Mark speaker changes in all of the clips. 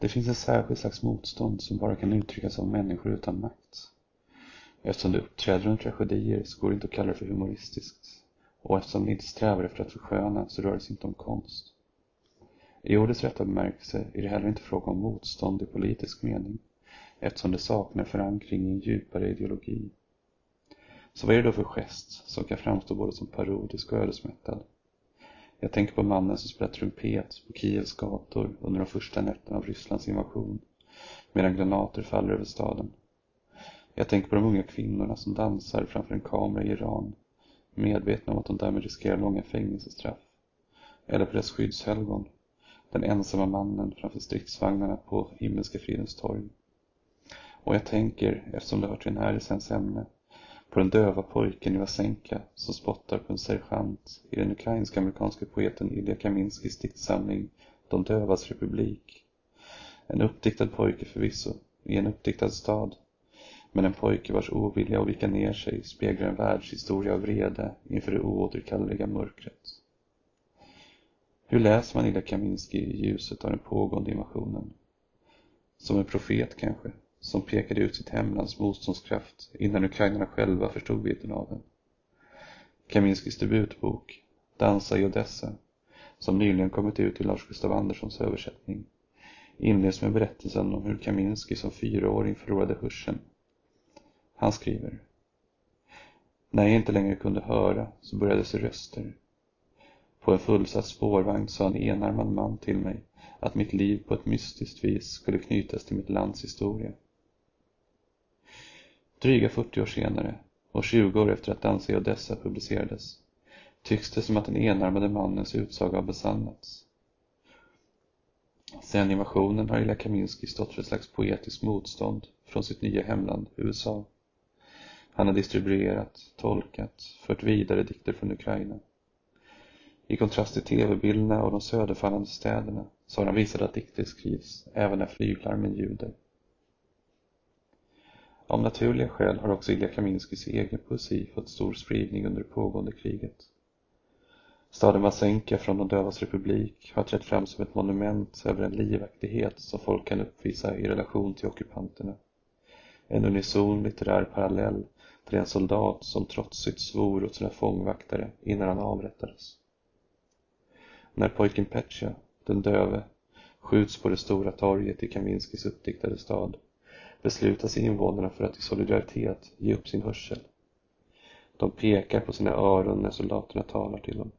Speaker 1: Det finns ett särskilt slags motstånd som bara kan uttryckas av människor utan makt. Eftersom det uppträder under tragedier så går det inte att kalla det för humoristiskt. Och eftersom det inte strävar efter att försköna så rör det sig inte om konst. I ordets rätta bemärkelse är det heller inte fråga om motstånd i politisk mening eftersom det saknar förankring i en djupare ideologi. Så vad är det då för gest som kan framstå både som parodisk och ödesmättad? Jag tänker på mannen som spelar trumpet på Kievs gator under de första nätterna av Rysslands invasion medan granater faller över staden. Jag tänker på de unga kvinnorna som dansar framför en kamera i Iran medvetna om att de därmed riskerar långa fängelsestraff. Eller på deras skyddshelgon, den ensamma mannen framför stridsvagnarna på Himmelska fridens torg. Och jag tänker, eftersom det hör till den här esens ämne, på den döva pojken i Vasenka som spottar på en sergeant i den ukrainsk-amerikanske poeten Ilja Kaminskis diktsamling De dövas republik. En uppdiktad pojke förvisso, i en uppdiktad stad, men en pojke vars ovilja att vika ner sig speglar en världshistoria av vrede inför det oåterkalleliga mörkret. Hur läser man Ilja Kaminski i ljuset av den pågående invasionen? Som en profet kanske, som pekade ut sitt hemlands motståndskraft innan ukrainarna själva förstod vidden av den. Kaminskis debutbok, Dansa i Odessa, som nyligen kommit ut i Lars Gustav Anderssons översättning, inleds med berättelsen om hur Kaminski som fyraåring förlorade hörseln. Han skriver När jag inte längre kunde höra så började se röster. På en fullsatt spårvagn sa en enarmad man till mig att mitt liv på ett mystiskt vis skulle knytas till mitt lands historia. Dryga 40 år senare och 20 år efter att Dansa i Odessa publicerades tycks det som att den enarmade mannens utsaga har besannats. Sedan invasionen har Ilja Kaminski stått för ett slags poetiskt motstånd från sitt nya hemland, USA. Han har distribuerat, tolkat, fört vidare dikter från Ukraina. I kontrast till tv-bilderna av de söderfallande städerna så har han visat att dikter skrivs även när flyglarmen ljuder. Av naturliga skäl har också Ilja Kaminskis egen poesi fått stor spridning under det pågående kriget. Staden Vasenka från de dövas republik har trätt fram som ett monument över en livaktighet som folk kan uppvisa i relation till ockupanterna. En unison litterär parallell till en soldat som trotsigt svor åt sina fångvaktare innan han avrättades. När pojken Petja, den döve, skjuts på det stora torget i Kaminskis uppdiktade stad beslutar sig invånarna för att i solidaritet ge upp sin hörsel. De pekar på sina öron när soldaterna talar till dem.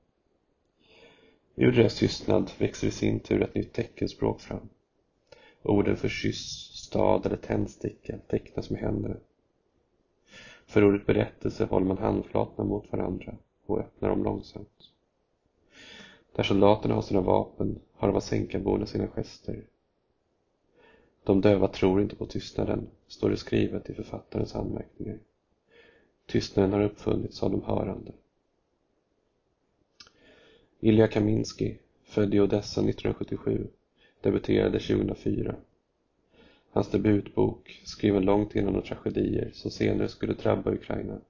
Speaker 1: Ur deras tystnad växer i sin tur ett nytt teckenspråk fram. Orden för kyss, stad eller tändsticka tecknas med händerna. För ordet berättelse håller man handflatorna mot varandra och öppnar dem långsamt. Där soldaterna har sina vapen har Vasenkaborna sina gester. De döva tror inte på tystnaden, står det skrivet i författarens anmärkningar. Tystnaden har uppfunnits av de hörande. Ilja Kaminski, född i Odessa 1977, debuterade 2004. Hans debutbok, skriven långt innan de tragedier som senare skulle drabba Ukraina,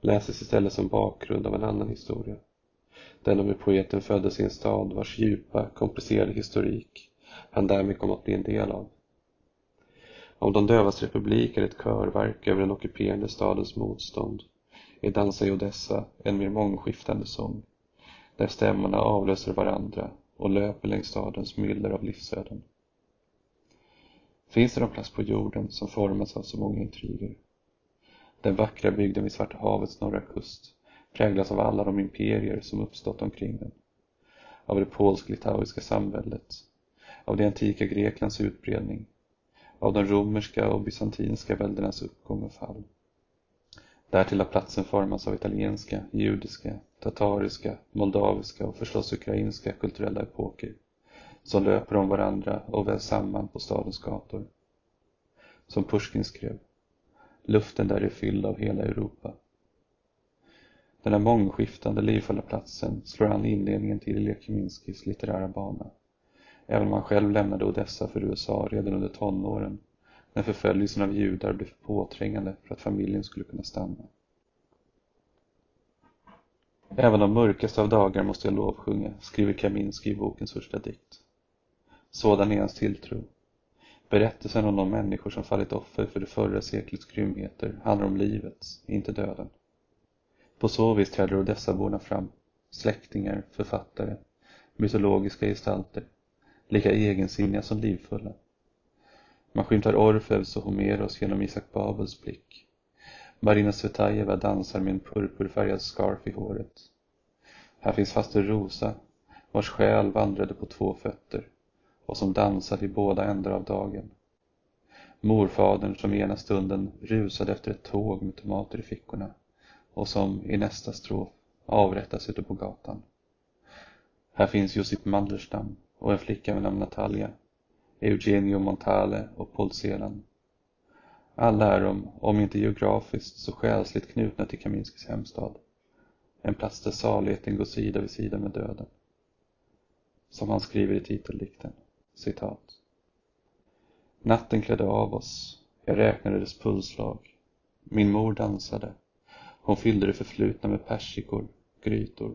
Speaker 1: läses istället som bakgrund av en annan historia. Den om hur poeten föddes i en stad vars djupa, komplicerade historik han därmed kom att bli en del av. Om de dövas republik är ett körverk över den ockuperande stadens motstånd är Dansa i Odessa en mer mångskiftande sång, där stämmorna avlöser varandra och löper längs stadens myller av livsöden. Finns det någon plats på jorden som formas av så många intriger? Den vackra bygden vid Svarta havets norra kust präglas av alla de imperier som uppstått omkring den. Av det polsk-litauiska samväldet, av det antika Greklands utbredning, av de romerska och bysantinska väldernas uppgång och fall. Därtill har platsen formats av italienska, judiska, tatariska, moldaviska och förstås ukrainska kulturella epoker som löper om varandra och vävs samman på stadens gator. Som Pushkin skrev, luften där är fylld av hela Europa. Den här mångskiftande livfulla platsen slår an inledningen till Lekiminskis litterära bana. Även om han själv lämnade Odessa för USA redan under tonåren när förföljelsen av judar blev för påträngande för att familjen skulle kunna stanna. Även de mörkaste av dagar måste jag lovsjunga, skriver Kaminski i bokens första dikt. Sådan är hans tilltro. Berättelsen om de människor som fallit offer för det förra seklets grymheter handlar om livets, inte döden. På så vis träder Odessaborna fram, släktingar, författare, mytologiska gestalter, lika egensinniga som livfulla. Man skymtar Orfeus och Homeros genom Isak Babels blick. Marina Svetajeva dansar med en purpurfärgad scarf i håret. Här finns faster Rosa, vars själ vandrade på två fötter och som dansade i båda ändar av dagen. Morfadern som i ena stunden rusade efter ett tåg med tomater i fickorna och som i nästa strof avrättas ute på gatan. Här finns Josip Mandelstam och en flicka vid namn Natalia, Eugenio Montale och Paul Celan. Alla är de, om inte geografiskt, så själsligt knutna till Kaminskis hemstad. En plats där saligheten går sida vid sida med döden. Som han skriver i titeldikten, citat. Natten klädde av oss, jag räknade dess pulsslag. Min mor dansade. Hon fyllde det förflutna med persikor, grytor.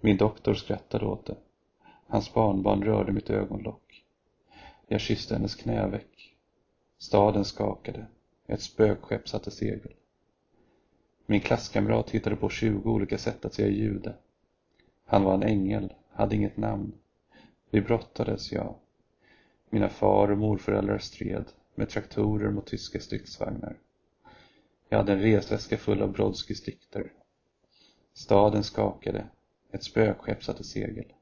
Speaker 1: Min doktor skrattade åt det. Hans barnbarn rörde mitt ögonlock. Jag kysste hennes knäveck. Staden skakade. Ett spökskepp satte segel. Min klasskamrat hittade på tjugo olika sätt att säga jude. Han var en ängel, hade inget namn. Vi brottades, ja. Mina far och morföräldrar stred med traktorer mot tyska stridsvagnar. Jag hade en resväska full av Brodsky's dikter. Staden skakade. Ett spökskepp satte segel.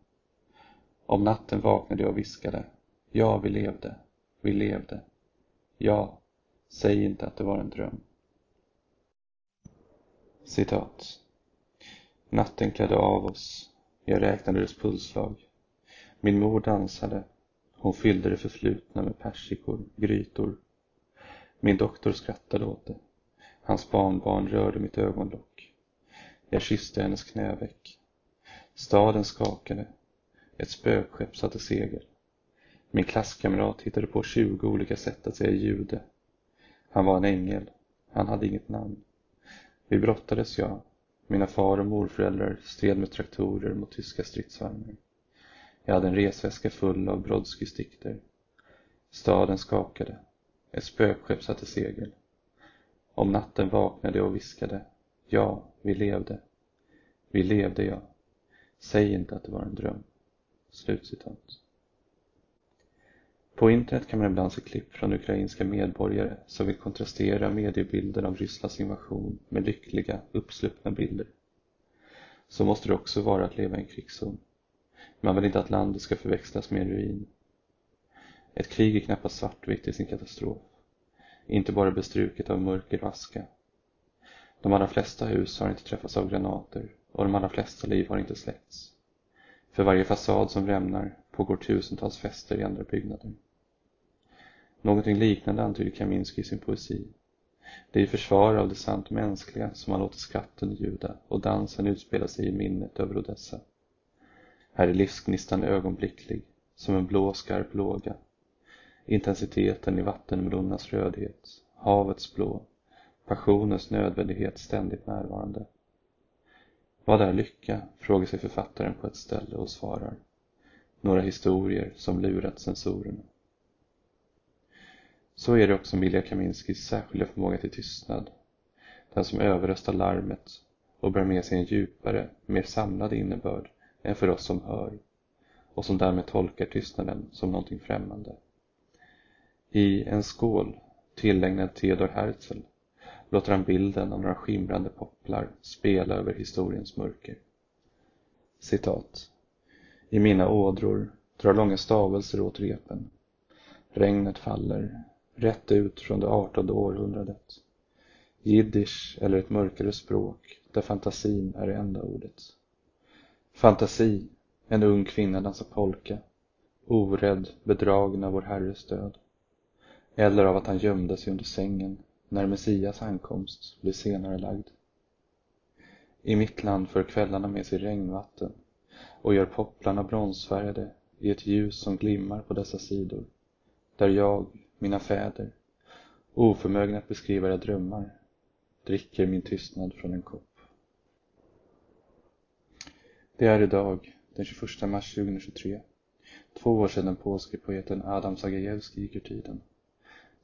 Speaker 1: Om natten vaknade jag och viskade. Ja, vi levde. Vi levde. Ja, säg inte att det var en dröm. Citat. Natten klädde av oss. Jag räknade dess pulsslag. Min mor dansade. Hon fyllde det förflutna med persikor, grytor. Min doktor skrattade åt det. Hans barnbarn rörde mitt ögonlock. Jag kysste hennes knäveck. Staden skakade. Ett spökskepp satte segel. Min klasskamrat hittade på tjugo olika sätt att säga jude. Han var en ängel. Han hade inget namn. Vi brottades, ja. Mina far och morföräldrar stred med traktorer mot tyska stridsvagnar. Jag hade en resväska full av Brodskys dikter. Staden skakade. Ett spökskepp satte segel. Om natten vaknade jag och viskade. Ja, vi levde. Vi levde, ja. Säg inte att det var en dröm. Slutcitat. På internet kan man ibland se klipp från ukrainska medborgare som vill kontrastera mediebilden av Rysslands invasion med lyckliga, uppsluppna bilder. Så måste det också vara att leva i en krigszon. Man vill inte att landet ska förväxlas med en ruin. Ett krig är knappast svartvitt i sin katastrof. Inte bara bestruket av mörker och aska. De allra flesta hus har inte träffats av granater och de allra flesta liv har inte släckts. För varje fasad som rämnar pågår tusentals fester i andra byggnader. Någonting liknande antyder Kaminski i sin poesi. Det är i försvar av det sant mänskliga som han låter skatten ljuda och dansen utspela sig i minnet över Odessa. Här är livsgnistan ögonblicklig, som en blå skarp låga. Intensiteten i vattenmelonernas rödhet, havets blå, passionens nödvändighet ständigt närvarande. Vad är lycka? frågar sig författaren på ett ställe och svarar. Några historier som lurat censorerna. Så är det också med Ilja Kaminskis särskilda förmåga till tystnad. Den som överröstar larmet och bär med sig en djupare, mer samlad innebörd än för oss som hör och som därmed tolkar tystnaden som någonting främmande. I En skål, tillägnad Theodor Herzl, låter han bilden av några skimrande popplar spela över historiens mörker. Citat. I mina ådror drar långa stavelser åt repen. Regnet faller, rätt ut från det artonde århundradet. Jiddisch eller ett mörkare språk där fantasin är det enda ordet. Fantasi, en ung kvinna dansar polka, orädd, bedragen av vår Herres död. Eller av att han gömde sig under sängen när Messias ankomst blev senare lagd. I mitt land för kvällarna med sig regnvatten och gör popplarna bronsfärgade i ett ljus som glimmar på dessa sidor, där jag, mina fäder, oförmögna att beskriva era drömmar, dricker min tystnad från en kopp. Det är idag, den 21 mars 2023, Två år sedan påskepoeten polske poeten Adam Zagajewski gick ur tiden.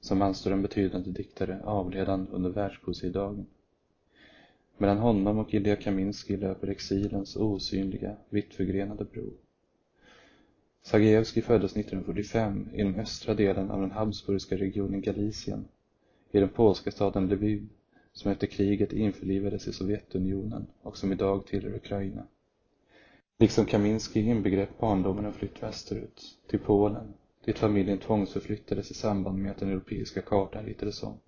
Speaker 1: Som anstår en betydande diktare avled han under världspoesidagen. Mellan honom och Ilja Kaminski löper exilens osynliga, vittförgrenade bro. Zagajewski föddes 1945 i den östra delen av den habsburgska regionen Galicien, i den polska staden Lviv, som efter kriget införlivades i Sovjetunionen och som idag tillhör Ukraina. Liksom Kaminski inbegrep barndomen en flytt västerut, till Polen, dit familjen tvångsförflyttades i samband med att den europeiska kartan ritades om.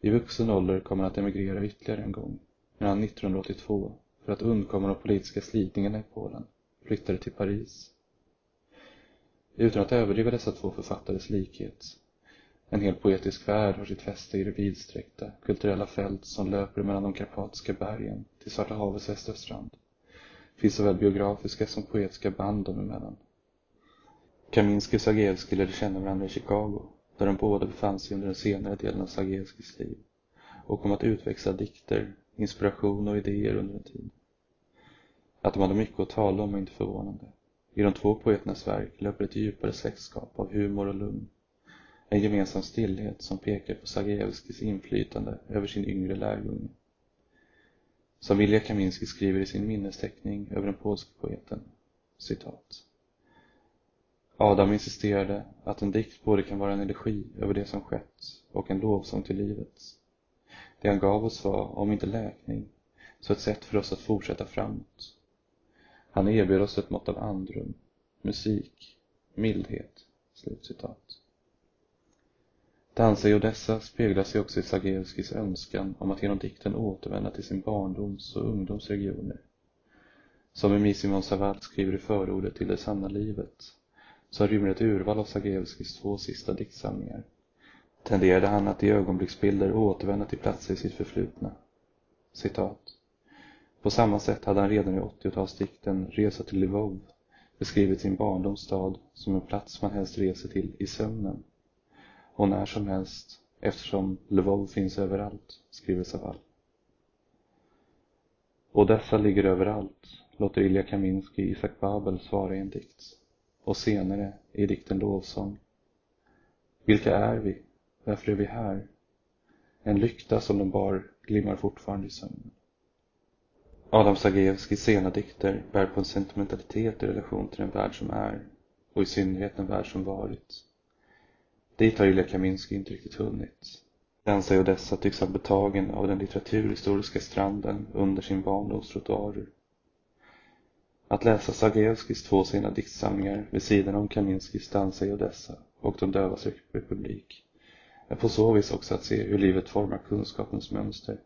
Speaker 1: I vuxen ålder kom han att emigrera ytterligare en gång, när han 1982, för att undkomma de politiska slitningarna i Polen, flyttade till Paris. Utan att överdriva dessa två författares likhet. En hel poetisk värld har sitt fäste i det vidsträckta, kulturella fält som löper mellan de karpatiska bergen till Svarta havets västra strand. Finns såväl biografiska som poetiska band dem emellan. Kaminski och Zagajewski lärde känna varandra i Chicago, där de båda befann sig under den senare delen av Sagevskis liv och kom att utväxla dikter, inspiration och idéer under en tid. Att de hade mycket att tala om var inte förvånande. I de två poeternas verk löper ett djupare släktskap av humor och lugn. En gemensam stillhet som pekar på Zagajewskis inflytande över sin yngre lärjunge. Som Ilja Kaminski skriver i sin minnesteckning över den polske poeten, citat. Adam insisterade att en dikt både kan vara en elegi över det som skett och en lovsång till livet. Det han gav oss var, om inte läkning, så ett sätt för oss att fortsätta framåt. Han erbjöd oss ett mått av andrum, musik, mildhet. Slutcitat. Dansa i Odessa speglar sig också i Zagajewskis önskan om att genom dikten återvända till sin barndoms och ungdomsregioner. Som Emi Simon Savall skriver i förordet till Det sanna livet så rymmer ett urval av Zagajewskis två sista diktsamlingar tenderade han att i ögonblicksbilder återvända till platser i sitt förflutna. Citat. På samma sätt hade han redan i 80-talsdikten Resa till Lvov beskrivit sin barndomsstad som en plats man helst reser till i sömnen. Och när som helst, eftersom Lvov finns överallt, skriver Savall. Och dessa ligger överallt, låter Ilja Kaminski Isak Babel svara i en dikt. Och senare i dikten Lovsång. Vilka är vi? Varför är vi här? En lykta som de bar glimmar fortfarande i sömnen. Adam Sagevskis sena dikter bär på en sentimentalitet i relation till den värld som är och i synnerhet den värld som varit. Dit har Ilja Kaminski inte riktigt hunnit. Dansa i Odessa tycks ha betagen av den litteraturhistoriska stranden under sin barndoms trottoarer. Att läsa Zagajewskis två sena diktsamlingar vid sidan om Kaminskis Dansa i Odessa och De dövas republik är på så vis också att se hur livet formar kunskapens mönster.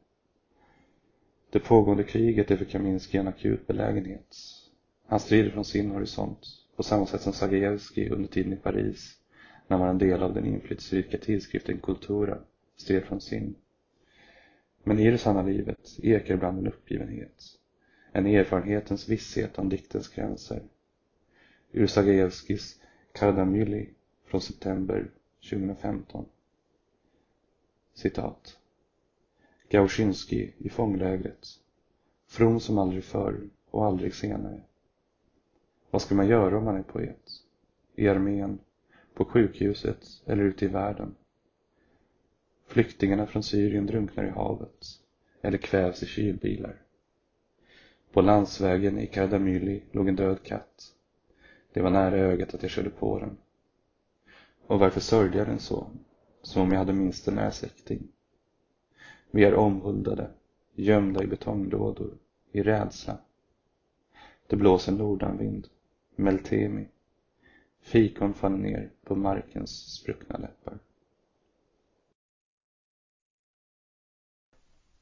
Speaker 1: Det pågående kriget är för Kaminski en akut belägenhet. Han strider från sin horisont, på samma sätt som Zagajewski under tiden i Paris, när han var en del av den inflytelserika tidskriften Kultura, stred från sin. Men i det sanna livet ekar ibland en uppgivenhet, en erfarenhetens visshet om diktens gränser. Ur Zagajewskis Kardamyli från september 2015. Citat. Gauchinski i fånglägret. From som aldrig förr och aldrig senare. Vad ska man göra om man är poet? I armén, på sjukhuset eller ute i världen? Flyktingarna från Syrien drunknar i havet eller kvävs i kylbilar. På landsvägen i Kardamyli låg en död katt. Det var nära ögat att jag körde på den. Och varför sörjde jag den så? Som om jag hade minst en näsäkting? Vi är omhuldade, gömda i betonglådor, i rädsla. Det blåser nordanvind, Meltemi. Fikon faller ner på markens spruckna läppar.